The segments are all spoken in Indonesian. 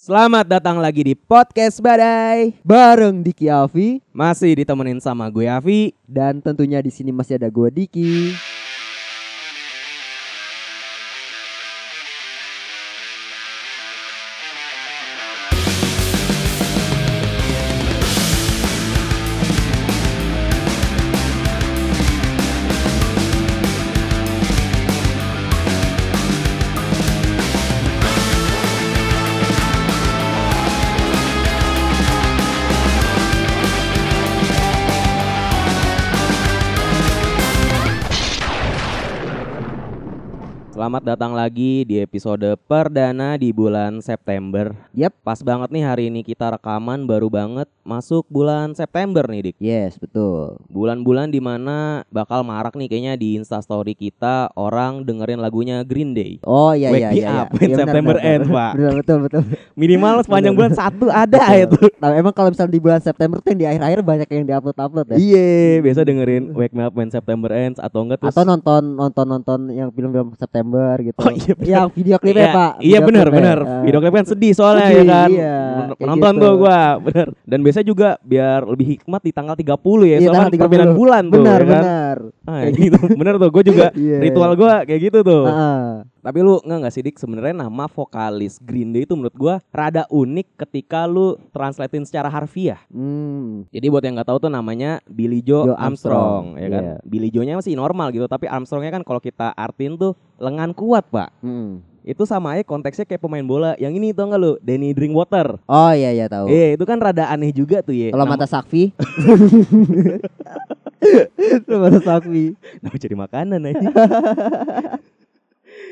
Selamat datang lagi di podcast Badai. bareng Diki Avi Masih ditemenin sama gue Avi. dan tentunya di sini masih ada gue Diki. Selamat datang lagi di episode perdana di bulan September. Yap. Pas banget nih hari ini kita rekaman baru banget masuk bulan September nih Dik. Yes, betul. Bulan-bulan di mana bakal marak nih kayaknya di instastory kita orang dengerin lagunya Green Day. Oh iya Wake iya me iya. up iya. Iya, September benar, benar. Pak. Benar betul betul. Minimal sepanjang bulan satu ada itu. Nah, emang kalau misalnya di bulan September tuh yang di akhir-akhir banyak yang diupload-upload ya. Iya, biasa dengerin Wake Me Up When September Ends atau enggak terus Atau nonton nonton nonton yang film-film September gitu. Oh, iya, benar. Yang video klipnya Iya, Pak. Iya benar benar. Eh, Video klip kan sedih soalnya sedih, ya kan. iya, N- kayak Nonton gitu. tuh gua, bener. Dan biasa juga biar lebih hikmat di tanggal 30 ya, Iya, soalnya kan perpindahan 30. bulan tuh Benar ya kan. benar. Ah, gitu. bener tuh, gue juga Iya. ritual gua kayak gitu tuh. Heeh. Tapi lu nggak nggak sih dik sebenarnya nama vokalis Green Day itu menurut gua rada unik ketika lu translatein secara harfiah. Hmm. Jadi buat yang nggak tahu tuh namanya Billy Joe Joe Armstrong, Armstrong, ya kan. iya. Billy Joe-nya masih normal gitu, tapi Armstrongnya kan kalau kita artiin tuh lengan kuat, Pak. Hmm. Itu sama aja konteksnya kayak pemain bola. Yang ini tau nggak lu? Danny Drinkwater. Oh iya iya tahu. Eh, itu kan rada aneh juga tuh ya. Kalau mata Sakfi. Kalau mata Sakfi. Nama jadi makanan aja.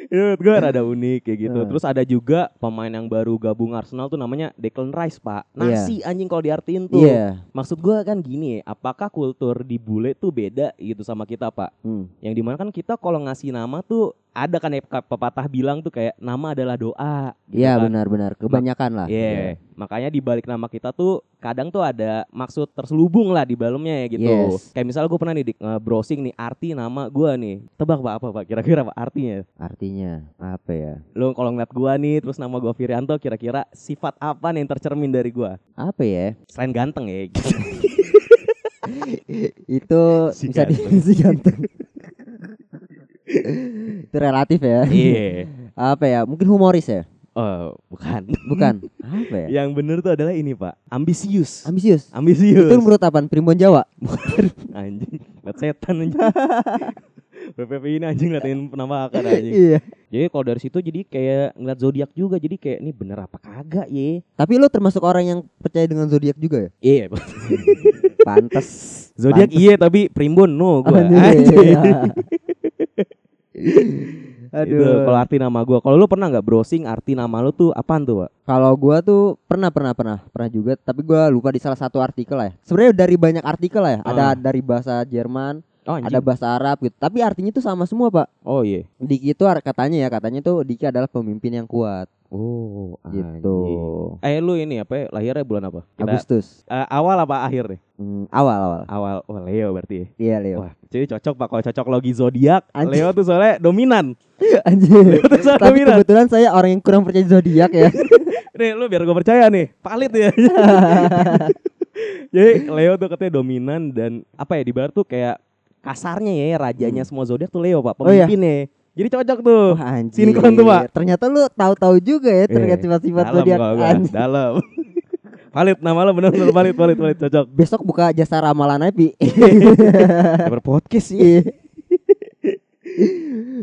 Itu menurut gue rada unik kayak gitu. Terus ada juga pemain yang baru gabung Arsenal tuh namanya Declan Rice, Pak. Nasi anjing kalau diartiin tuh. Iya. Maksud gua kan gini, apakah kultur di bule tuh beda gitu sama kita, Pak? Hmm. Yang di mana kan kita kalau ngasih nama tuh ada kan ya pe- pepatah bilang tuh kayak nama adalah doa. gitu Iya kan. benar-benar kebanyakan lah. Iya, makanya di balik nama kita tuh kadang tuh ada maksud terselubung lah di dalamnya ya gitu. Yes. Kayak misalnya gue pernah nih browsing nih arti nama gua nih. Tebak pak apa pak? Kira-kira apa artinya? Artinya apa ya? Lo kalau ngeliat gua nih, terus nama gua Virianto, kira-kira sifat apa nih yang tercermin dari gua? Apa ya? Selain ganteng ya. Itu Si bisa di ganteng. si ganteng. Itu relatif ya. Iya. Apa ya? Mungkin humoris ya? Oh, bukan. Bukan. apa ya? yang bener tuh adalah ini pak, ambisius. Ambisius. ambisius. Itu menurut apaan? Primbon Jawa. anjing, liat setan anjing. PPP ini anjing ngatain penampakan anjing. Iya. Jadi kalau dari situ jadi kayak ngeliat zodiak juga jadi kayak ini bener apa kagak ye? Tapi lu termasuk orang yang percaya dengan zodiak juga ya? Iya, Pantes. zodiak iya tapi primbon no gua. Anjing. Aduh. Itu kalau arti nama gua. Kalau lu pernah nggak browsing arti nama lu tuh apaan tuh, Pak? Kalau gua tuh pernah pernah pernah pernah juga, tapi gua lupa di salah satu artikel lah ya. Sebenarnya dari banyak artikel lah ya. Ada Ah. dari bahasa Jerman, Oh, anjing. ada bahasa Arab gitu. Tapi artinya itu sama semua, Pak. Oh iya. Diki itu katanya ya, katanya tuh Diki adalah pemimpin yang kuat Oh, gitu. anjing. Eh lu ini apa? ya, Lahirnya bulan apa? Kita Agustus. eh, awal apa akhir nih? Hmm, awal awal. Awal. Oh, Leo berarti. ya? Iya, Leo. Wah, jadi cocok Pak kalau cocok logi zodiak. Leo tuh soalnya dominan. Anjir. Leo tuh soalnya Tapi dominan. kebetulan saya orang yang kurang percaya zodiak ya. Nih lu biar gue percaya nih Palit ya Jadi Leo tuh katanya dominan Dan apa ya di bar tuh kayak Kasarnya ya rajanya semua zodiak tuh Leo pak Hmm. Oh, iya. Pemimpinnya Jadi cocok tuh Wah, anjir. Sinkron tuh, Pak. Ternyata lu tahu-tahu juga ya terkait sifat-sifat dalam zodiak. Dalam Palit nama lo bener-bener palit palit palit cocok Besok buka jasa ramalan aja, Pi. Ya, Berpodcast sih Iya.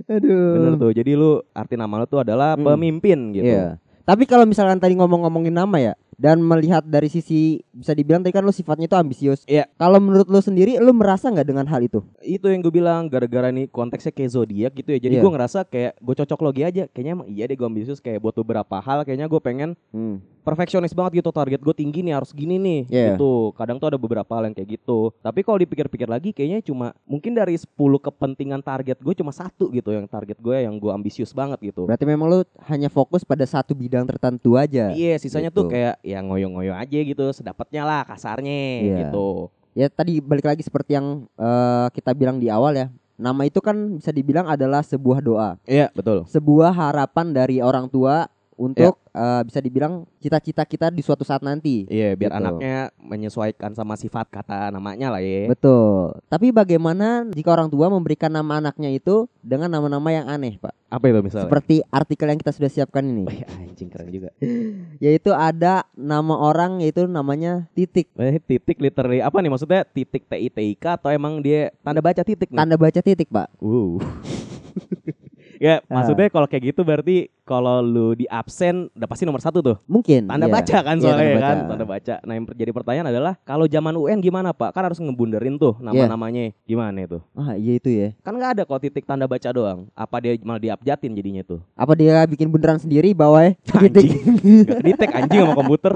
Aduh. Bener tuh Jadi lu arti nama lo tuh adalah Hmm. pemimpin gitu Iya. Tapi kalau misalkan tadi ngomong-ngomongin nama ya dan melihat dari sisi bisa dibilang tadi kan lu sifatnya itu ambisius. Iya. Kalau menurut lu sendiri lu merasa nggak dengan hal itu? Itu yang gue bilang gara-gara nih konteksnya kayak zodiak gitu ya Jadi Iya. gue ngerasa kayak gue cocok logi aja Kayaknya emang iya deh gue ambisius Kayak buat beberapa hal Kayaknya gue pengen Hmm. Perfeksionis banget gitu target gue tinggi nih harus gini nih Iya. gitu kadang tuh ada beberapa hal yang kayak gitu tapi kalau dipikir-pikir lagi kayaknya cuma mungkin dari 10 kepentingan target gue cuma satu gitu yang target gue yang gue ambisius banget gitu Berarti memang lu hanya fokus pada satu bidang tertentu aja. iya sisanya Gitu. tuh kayak ya ngoyo-ngoyo aja gitu sedapatnya lah kasarnya Iya. gitu Ya tadi balik lagi seperti yang eh, kita bilang di awal ya. Nama itu kan bisa dibilang adalah sebuah doa, iya betul sebuah harapan dari orang tua untuk eh, bisa dibilang cita-cita kita di suatu saat nanti. Iya, biar Gitu. anaknya menyesuaikan sama sifat kata namanya lah ya. Betul. Tapi bagaimana jika orang tua memberikan nama anaknya itu dengan nama-nama yang aneh, Pak? Apa itu misalnya? Seperti artikel yang kita sudah siapkan ini. Wih, anjing keren juga. Yaitu ada nama orang yaitu namanya Titik. Eh, titik literally apa nih maksudnya? Titik T I T I K atau emang dia tanda baca titik nih? Tanda baca titik, Pak. Uh. ya, Ah. maksudnya kalau kayak gitu berarti kalau lu di absen udah pasti nomor satu tuh. Mungkin. Tanda iya. baca kan Iya, soalnya tanda ya kan, baca. tanda baca. Nah, yang jadi pertanyaan adalah kalau zaman UN gimana, Pak? Kan harus ngebunderin tuh Iya. nama-namanya. Gimana itu? Ah, iya itu ya. Kan nggak ada kok titik tanda baca doang. Apa dia malah diabjatin jadinya tuh? Apa dia bikin bundaran sendiri bawah ya? Titik. Ditek anjing sama komputer.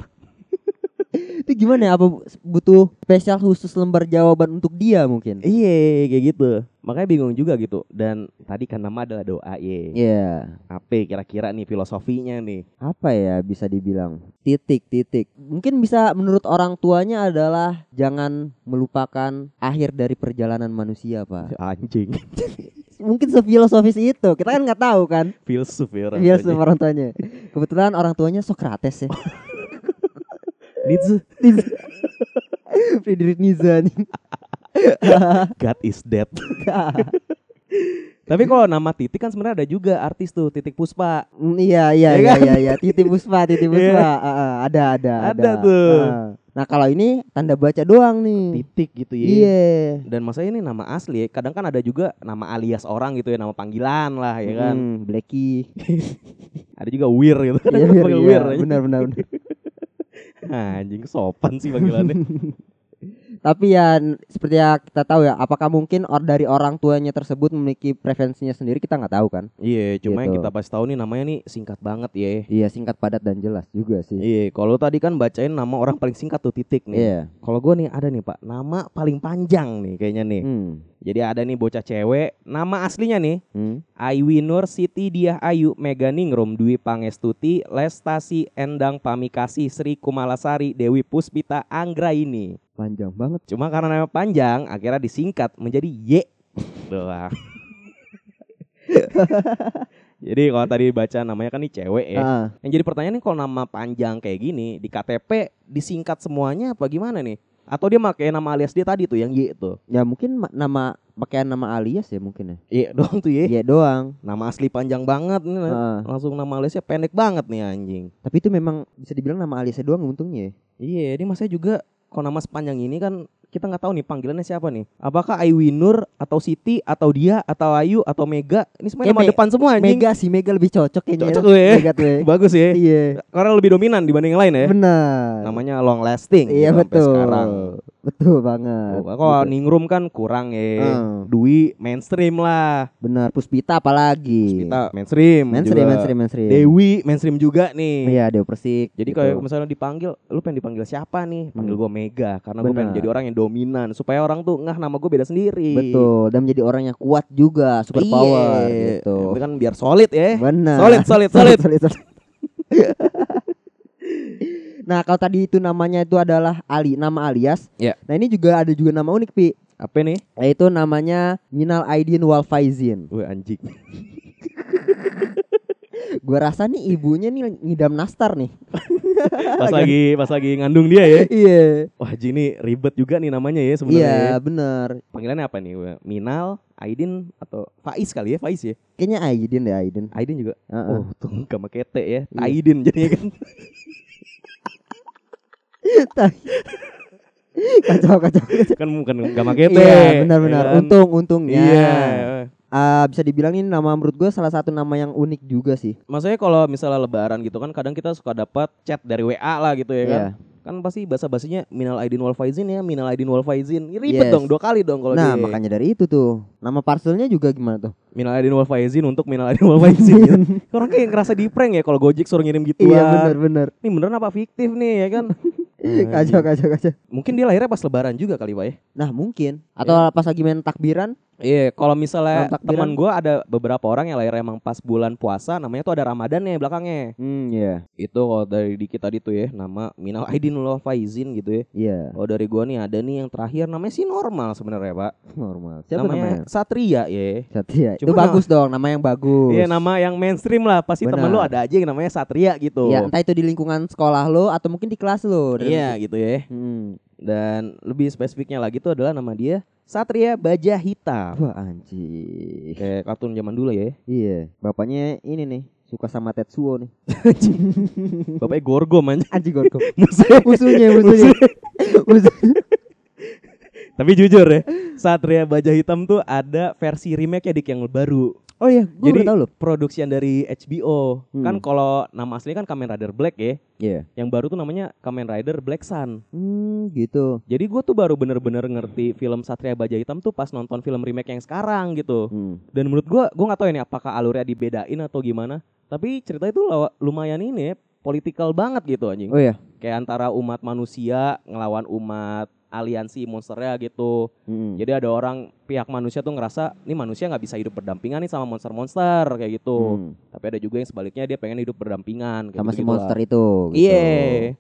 itu gimana ya? Apa butuh spesial khusus lembar jawaban untuk dia mungkin? Iya, kayak gitu. Makanya bingung juga gitu. Dan tadi kan nama adalah doa, ye. Iya. Apa kira-kira nih filosofinya nih? Apa ya bisa dibilang? Titik, titik. Mungkin bisa menurut orang tuanya adalah jangan melupakan akhir dari perjalanan manusia, Pak. Anjing. Mungkin sefilosofis itu. Kita kan nggak tahu kan. Filsuf ya orang tuanya. orang tuanya. Kebetulan orang tuanya Socrates ya. Nietzsche. Friedrich Nietzsche nih. God is dead. Tapi kalau nama Titik kan sebenarnya ada juga artis tuh Titik Puspa. Mm, iya iya Iya iya kan? iya iya Titi Puspa Titi Puspa Iya. Ah, ah, ada ada Ada tuh. Ah. Nah kalau ini tanda baca doang nih Titik gitu ya. iya Dan masa ini nama asli. Kadang kan ada juga nama alias orang gitu ya, nama panggilan lah ya kan. Hmm, Blacky Ada juga Wir gitu. Kadang Iya, kan iya, panggil iya, aja. benar benar benar. Anjing sopan sih panggilannya. Tapi ya seperti yang kita tahu ya, apakah mungkin or dari orang tuanya tersebut memiliki preferensinya sendiri kita nggak tahu kan? Iya, cuma yang Gitu. kita pasti tahu nih namanya nih singkat banget ya. Iya singkat padat dan jelas juga sih. Iya, kalau tadi kan bacain nama orang paling singkat tuh titik nih. Iya. Kalau gue nih ada nih Pak, nama paling panjang nih kayaknya nih. Hmm. Jadi ada nih bocah cewek, nama aslinya nih Hmm. Aiwi Nur Siti Diah Ayu Mega Ningrum Dwi Pangestuti Lestasi Endang Pamikasi Sri Kumalasari Dewi Puspita Anggraini. Panjang banget. Cuma karena nama panjang akhirnya disingkat menjadi Y. Doang. Jadi kalau tadi baca namanya kan nih cewek ya. Ah. Yang jadi pertanyaan nih kalau nama panjang kayak gini di KTP disingkat semuanya apa gimana nih? Atau dia pakai nama alias dia tadi tuh yang Y tuh. Ya mungkin ma- nama pakaian nama alias ya mungkin ya. Y doang tuh Y. Iya doang. Nama asli panjang banget nih. Ah. Langsung nama aliasnya pendek banget nih anjing. Tapi itu memang bisa dibilang nama aliasnya doang untungnya ya. Iya, ini masanya juga kalau nama sepanjang ini kan kita nggak tahu nih panggilannya siapa nih. Apakah Aiwi Nur atau Siti atau dia atau Ayu atau Mega? Ini semuanya nama depan semua anjing. Mega sih Mega lebih cocok kayaknya. Cocok tuh ya. Mega tuh ya. Bagus ya. iya. Karena lebih dominan dibanding yang lain ya. Benar. Namanya long lasting. Iya gitu sampai betul. Sekarang. Betul banget. Oh, kalau Gitu. Ningrum kan kurang ya. Hmm. Dwi mainstream lah. Benar. Puspita apalagi. Kita mainstream. mainstream, juga. mainstream, mainstream. Dewi mainstream juga nih. Iya, Dewi Persik. Jadi gitu. kalau misalnya dipanggil, lu pengen dipanggil siapa nih? Panggil Hmm. gua Mega karena gue pengen jadi orang yang dominan supaya orang tuh ngah nama gue beda sendiri. betul dan menjadi orang yang kuat juga, super power Iya. gitu. Itu kan biar solid ya. Benar. Solid, solid, solid. solid, solid. Nah, kalau tadi itu namanya itu adalah Ali, nama alias. Iya. Nah, ini juga ada juga nama unik, Pi. Apa nih? Yaitu namanya Minal Aidin Wal Faizin. Wih anjing. Gua rasa nih ibunya nih ngidam nastar nih. Pas lagi pas lagi ngandung dia ya. Iya. Wah, Ji ini ribet juga nih namanya ya sebenarnya. Iya, ya. benar. Panggilannya apa nih? Minal, Aidin atau Faiz kali ya? Faiz ya? Kayaknya Aidin deh, Aidin. Aidin juga. Heeh. Oh, tuh T ya. Iya. Aidin jadinya kan. kacau, kacau, kan bukan gak pakai T. Iya, benar-benar. ya kan? Untung, untungnya. Iya. Ah, bisa dibilang ini nama menurut gue salah satu nama yang unik juga sih. Maksudnya kalau misalnya lebaran gitu kan kadang kita suka dapat chat dari WA lah gitu ya kan. Iya. Kan pasti bahasa basinya minal aidin wal faizin ya, minal aidin wal faizin. Ribet Yes. dong dua kali dong kalau Nah, di makanya dari itu tuh. Nama parcelnya juga gimana tuh? minal aidin wal faizin untuk minal aidin wal faizin. gitu. Orang kayak ngerasa di prank ya kalau Gojek suruh ngirim gituan. Iya, benar-benar. Ini beneran apa fiktif nih ya kan? Kacau, kacau, kacau. Mungkin dia lahirnya pas lebaran juga kali Pak ya. Nah, mungkin atau Iya. pas lagi main takbiran Iya, kalau misalnya teman gua ada beberapa orang yang lahir emang pas bulan puasa, namanya tuh ada Ramadan nih belakangnya. Hmm, iya. Itu kalau dari di kita itu ya, nama Minal Aidin wal Faizin gitu ya. Iya, Kalau dari gua nih ada nih yang terakhir namanya sih normal sebenarnya, Pak. normal. Siapa namanya? Satria ya. Satria. Itu Cuma- bagus dong, nama yang bagus. Iya, nama yang mainstream lah. Pasti temen lu ada aja yang namanya Satria gitu. Ya, entah itu di lingkungan sekolah lo atau mungkin di kelas lo. Iya, gitu ya. Hmm. Dan lebih spesifiknya lagi tuh adalah nama dia Satria Baja Hitam. Wah, anjir. Kayak kartun zaman dulu ya. Iya, bapaknya ini nih suka sama Tetsuo nih. Bapaknya Gorgo man. Anjing gorko. Musuh- musuhnya, musuhnya. Musuh- Tapi jujur ya, Satria Baja Hitam tuh ada versi remake ya dik yang baru. Oh iya, gue Jadi tahu loh. produksian dari HBO. Hmm. Kan kalau nama aslinya kan Kamen Rider Black ya. Iya. Yang baru tuh namanya Kamen Rider Black Sun. Hmm, gitu. Jadi gue tuh baru bener-bener ngerti film Satria Baja Hitam tuh pas nonton film remake yang sekarang gitu. Hmm. Dan menurut gua, gua nggak tahu ini apakah alurnya dibedain atau gimana. Tapi cerita itu lumayan ini ya, politikal banget gitu anjing. Oh iya. Kayak antara umat manusia ngelawan umat aliansi monsternya gitu. Hmm. Jadi ada orang pihak manusia tuh ngerasa nih manusia nggak bisa hidup berdampingan nih sama monster-monster kayak gitu. Hmm. Tapi ada juga yang sebaliknya dia pengen hidup berdampingan kayak Sama si gitu-gitu monster lah. itu. gitu. Iya,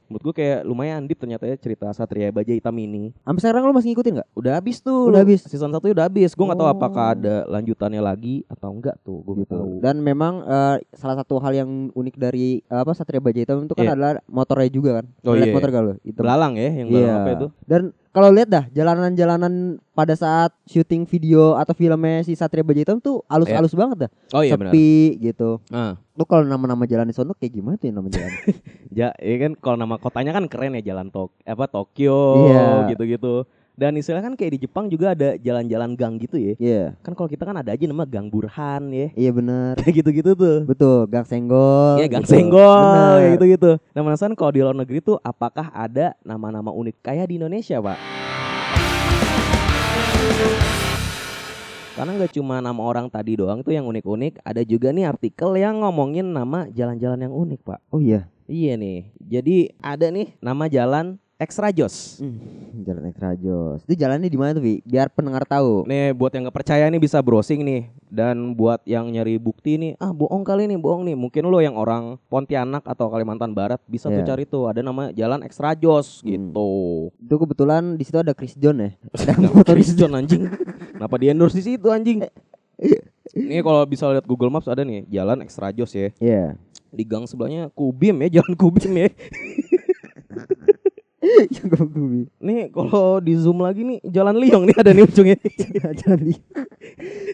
menurut gua kayak lumayan deep ternyata ya cerita Satria Baja Hitam ini. Sampai sekarang lo masih ngikutin nggak? Udah habis tuh. Udah habis? Season 1 udah habis. Gua nggak tahu Oh. apakah ada lanjutannya lagi atau enggak tuh. Nggak Gitu. tahu. Dan memang eh, salah satu hal yang unik dari eh, apa Satria Baja Hitam itu kan Iya. adalah motornya juga kan. Oh, Lihat iya. motor gak lo? Itu. Belalang ya, yang belalang Iya. apa itu? Dan kalau lihat dah jalanan-jalanan pada saat syuting video atau filmnya si Satria Baja Hitam tuh halus-halus banget dah. Oh iya. Sepi gitu. Ah. Lu kalau nama-nama jalan di sono kayak gimana tuh nama jalan? Ja, ya kan kalau nama kotanya kan keren ya jalan Tok apa Tokyo Iya. gitu-gitu. Dan istilah kan kayak di Jepang juga ada jalan-jalan gang gitu ya. Iya. Kan kalau kita kan ada aja nama Gang Burhan ya. Iya bener Kayak gitu-gitu tuh. Betul, Gang Senggol. Iya Gang gitu. Senggol kayak gitu-gitu. Nah, penasaran kalau di luar negeri tuh apakah ada nama-nama unik kayak di Indonesia, Pak? Karena nggak cuma nama orang tadi doang tuh yang unik-unik, ada juga nih artikel yang ngomongin nama jalan-jalan yang unik, Pak. Oh iya. Iya nih. Jadi ada nih nama jalan Extra Jos. Hmm, jalan Ekstra Jos. Itu jalannya di mana tuh, Vi? Biar pendengar tahu. Nih buat yang nggak percaya nih bisa browsing nih dan buat yang nyari bukti nih ah bohong kali nih bohong nih mungkin lo yang orang Pontianak atau Kalimantan Barat bisa tuh Iya. cari tuh ada nama jalan Extra Jos Hmm. gitu. Itu kebetulan di situ ada Chris John ya. Kenapa Chris John anjing? Kenapa di endorse di situ anjing? Nih kalau bisa lihat Google Maps ada nih jalan Extra Jos ya. Iya. Di gang sebelahnya Kubim ya, jalan Kubim ya. Nih kalau di zoom lagi nih jalan Liong nih ada nih ujungnya. Jalan di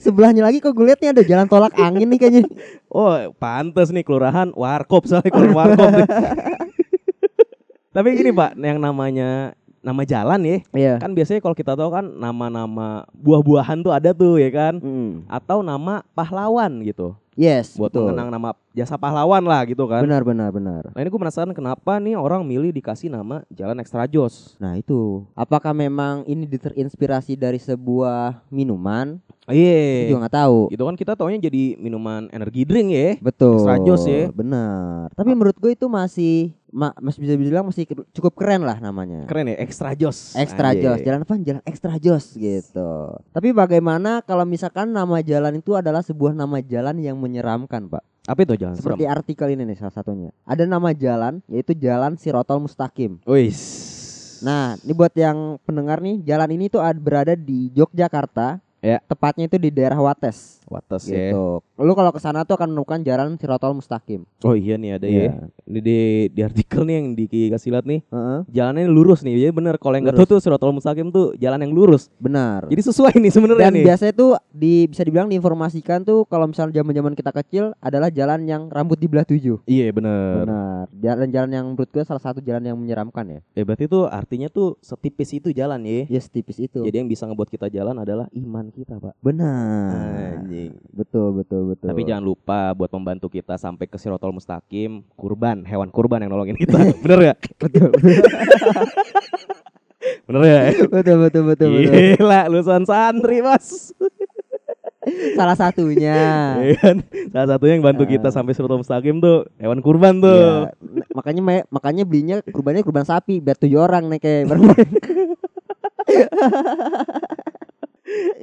Sebelahnya lagi kok gue liat nih ada jalan tolak angin nih kayaknya. Oh, pantes nih kelurahan Warkop soalnya kelurahan Warkop. Tapi gini Pak, yang namanya nama jalan ya, Iya. kan biasanya kalau kita tahu kan nama-nama buah-buahan tuh ada tuh ya kan, Hmm. atau nama pahlawan gitu, Yes, buat betul. mengenang nama jasa pahlawan lah gitu kan. Benar benar benar. Nah ini gue penasaran kenapa nih orang milih dikasih nama Jalan Extra Jos. Nah itu, apakah memang ini terinspirasi dari sebuah minuman? Gue Iya. juga nggak tahu. Itu kan kita taunya jadi minuman energi drink ya. Betul. Extra Jos ya. Benar. Tapi menurut gue itu masih ma- masih bisa dibilang masih cukup keren lah namanya. Keren ya, Extra Jos. Extra Anjay. Jos, jalan apa? Jalan Extra Jos gitu. Tapi bagaimana kalau misalkan nama jalan itu adalah sebuah nama jalan yang menyeramkan, Pak? Apa itu jalan Seperti artikel ini nih salah satunya. Ada nama jalan yaitu Jalan Sirotol Mustaqim. Wis. Nah, ini buat yang pendengar nih, jalan ini tuh ad- berada di Yogyakarta. Ya. Tepatnya itu di daerah Wates Wates ya. gitu. Lu kalau ke sana tuh akan menemukan jalan Sirotol Mustaqim. Oh iya nih ada Iya. ya. Ini di, di artikel nih yang dikasih lihat nih. Heeh, Jalannya lurus nih. Jadi bener kalau yang tahu tuh Siratul Mustaqim tuh jalan yang lurus. benar. Jadi sesuai nih sebenarnya Dan nih. biasanya tuh di bisa dibilang diinformasikan tuh kalau misalnya zaman-zaman kita kecil adalah jalan yang rambut dibelah tujuh. Iya bener. Benar. Jalan-jalan yang menurut gue salah satu jalan yang menyeramkan ya. Ya berarti tuh artinya tuh setipis itu jalan ya. Ya setipis itu. Jadi yang bisa ngebuat kita jalan adalah iman kita pak. benar. Anjing. Betul betul betul. Tapi jangan lupa buat membantu kita sampai ke Sirotol Mustaqim, kurban, hewan kurban yang nolongin kita. bener gak? betul. Bener ya? betul betul betul betul. Gila, lulusan santri mas. Salah satunya. Iya kan? Salah satunya yang bantu kita Ah. sampai Sirotol Mustaqim tuh hewan kurban tuh. N- makanya makanya belinya kurbannya kurban sapi biar tujuh orang nih kayak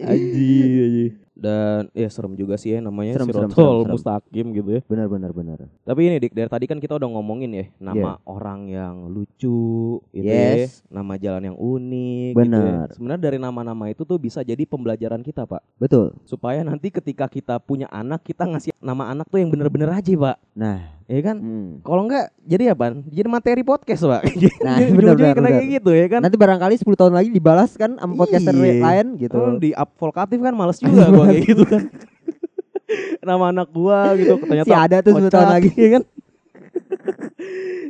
Anjir, anjir. Dan ya serem juga sih ya namanya Serem, serem, Sirotol serem, serem. Mustaqim gitu ya. Benar benar benar. Tapi ini Dik, dari tadi kan kita udah ngomongin ya nama orang yang lucu gitu Yes. ya, nama jalan yang unik gitu ya. Benar. Sebenarnya dari nama-nama itu tuh bisa jadi pembelajaran kita, Pak. Betul. Supaya nanti ketika kita punya anak, kita ngasih nama anak tuh yang bener-bener aja, Pak. Nah, Ya kan? hmm. Kalau enggak jadi apa? Jadi materi podcast, Pak. Nah, Jadi benar, benar, kena benar. kayak gitu ya kan? nanti barangkali 10 tahun lagi dibalas kan sama podcaster Iya. lain gitu. Oh, di up volkatif kan males juga gua kayak gitu kan. Nama anak gua gitu ternyata Si ada tuh 10 tahun lagi. ya kan.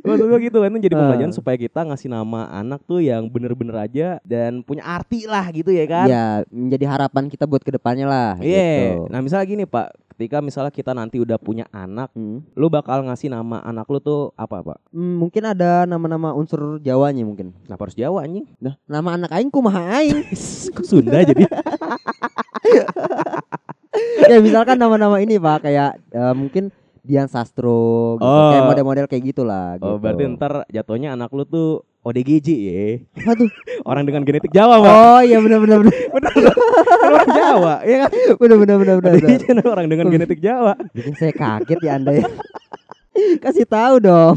Maksud gua gitu kan jadi pembelajaran supaya kita ngasih nama anak tuh yang bener-bener aja dan punya arti lah gitu ya kan. Ya, menjadi harapan kita buat ke depannya lah. Iya. gitu. Nah, misalnya gini, Pak. Ketika misalnya kita nanti udah punya anak, Hmm. lu bakal ngasih nama anak lu tuh apa, Pak? Hmm, mungkin ada nama-nama unsur Jawanya mungkin. Kenapa harus Jawa anjing? Nah, nama anak aing kumaha aing? Kok Sunda jadi? ya misalkan nama-nama ini Pak kayak eh, mungkin Dian Sastro gitu. Oh. Kayak model-model kayak gitulah gitu. Oh, berarti ntar jatuhnya anak lu tuh ODGJ ya. Apa tuh? Orang dengan genetik Jawa, Pak. Oh iya benar benar benar. Bener kan orang Jawa, ya kan? Benar benar benar benar. benar. ODGJ adalah orang dengan genetik Jawa. Bikin saya kaget ya Anda ya. Kasih tahu dong.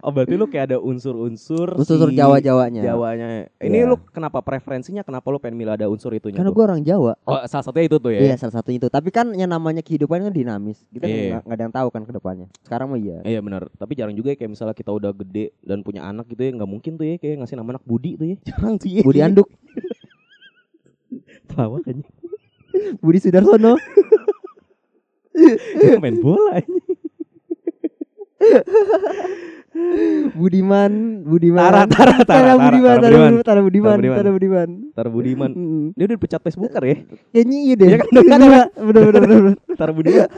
Oh, berarti lu kayak ada unsur-unsur Unsur si Jawa-Jawanya. Jawanya. Ini Iya. lu kenapa preferensinya kenapa lu pengen milih ada unsur itunya Karena gue orang Jawa. Oh, salah satunya itu tuh ya. Iya salah satunya itu. Tapi kan yang namanya kehidupan kan dinamis. Kita Iya. nggak nggak ada yang tahu kan ke depannya. Sekarang mah iya. Iya benar, tapi jarang juga ya kayak misalnya kita udah gede dan punya anak gitu ya nggak mungkin tuh ya kayak ngasih nama anak Budi tuh ya jarang tuh ya. Budi Anduk, Pelawak aja. Budi Sudarsono. Main bola aja. Budiman, Budiman. Tara, Tara, Tara, Tara Budiman, Tara Tara Budiman. Tara Budiman, Tara Budiman. Tara Budiman. Dia udah dipecat Facebooker ya. Kayaknya iya deh. Iya kan, kan, Bener, bener, bener, bener. Tar Budiman.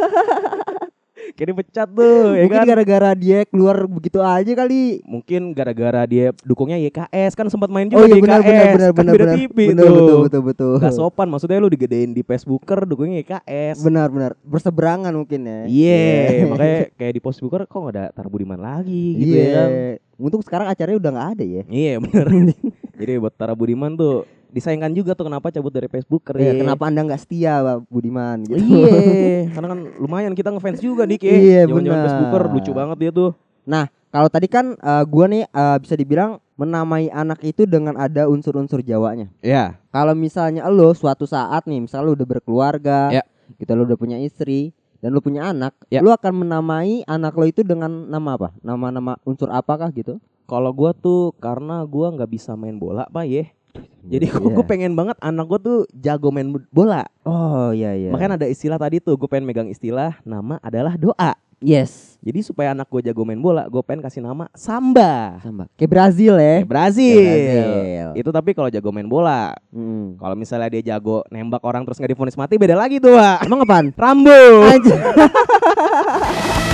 Kayak dipecat tuh, ya Mungkin kan? gara-gara dia keluar begitu aja kali. Mungkin gara-gara dia dukungnya YKS kan sempat main Oh juga iya di benar YKS. benar benar kan benar beda benar. TV Benar tuh. betul betul betul. Gak sopan maksudnya lu digedein di Facebooker dukungnya YKS. Benar benar. Berseberangan mungkin ya. Iya, makanya kayak di Facebooker kok gak ada Tar Budiman lagi gitu Iya. ya kan. Untuk sekarang acaranya udah nggak ada ya. Iya bener Jadi buat Tara Budiman tuh disayangkan juga tuh kenapa cabut dari Facebooker Iya, ya. kenapa anda nggak setia, Pak Budiman? Gitu. Iya, karena kan lumayan kita ngefans juga dik ya. Iya, benar. Facebooker lucu banget dia tuh. Kalau tadi kan eh, gua nih eh, bisa dibilang menamai anak itu dengan ada unsur-unsur Jawanya. Iya. Kalau misalnya lo suatu saat nih, misalnya lo udah berkeluarga, Ya. gitu lo udah punya istri dan lo punya anak, Ya. lo akan menamai anak lo itu dengan nama apa? Nama-nama unsur apakah gitu? Kalau gua tuh karena gua nggak bisa main bola, Pak ya. Jadi Iya. gua, gua pengen banget anak gua tuh jago main bola. Oh iya iya. Makanya ada istilah tadi tuh, gue pengen megang istilah nama adalah doa. yes. Jadi supaya anak gue jago main bola, gue pengen kasih nama Samba. Sama. Kayak Brazil ya. Eh, Brazil. Kayak Brazil. Itu tapi kalau jago main bola. Mm. Kalau misalnya dia jago nembak orang terus nggak difonis mati beda lagi tuh. Emang apaan? Rambo.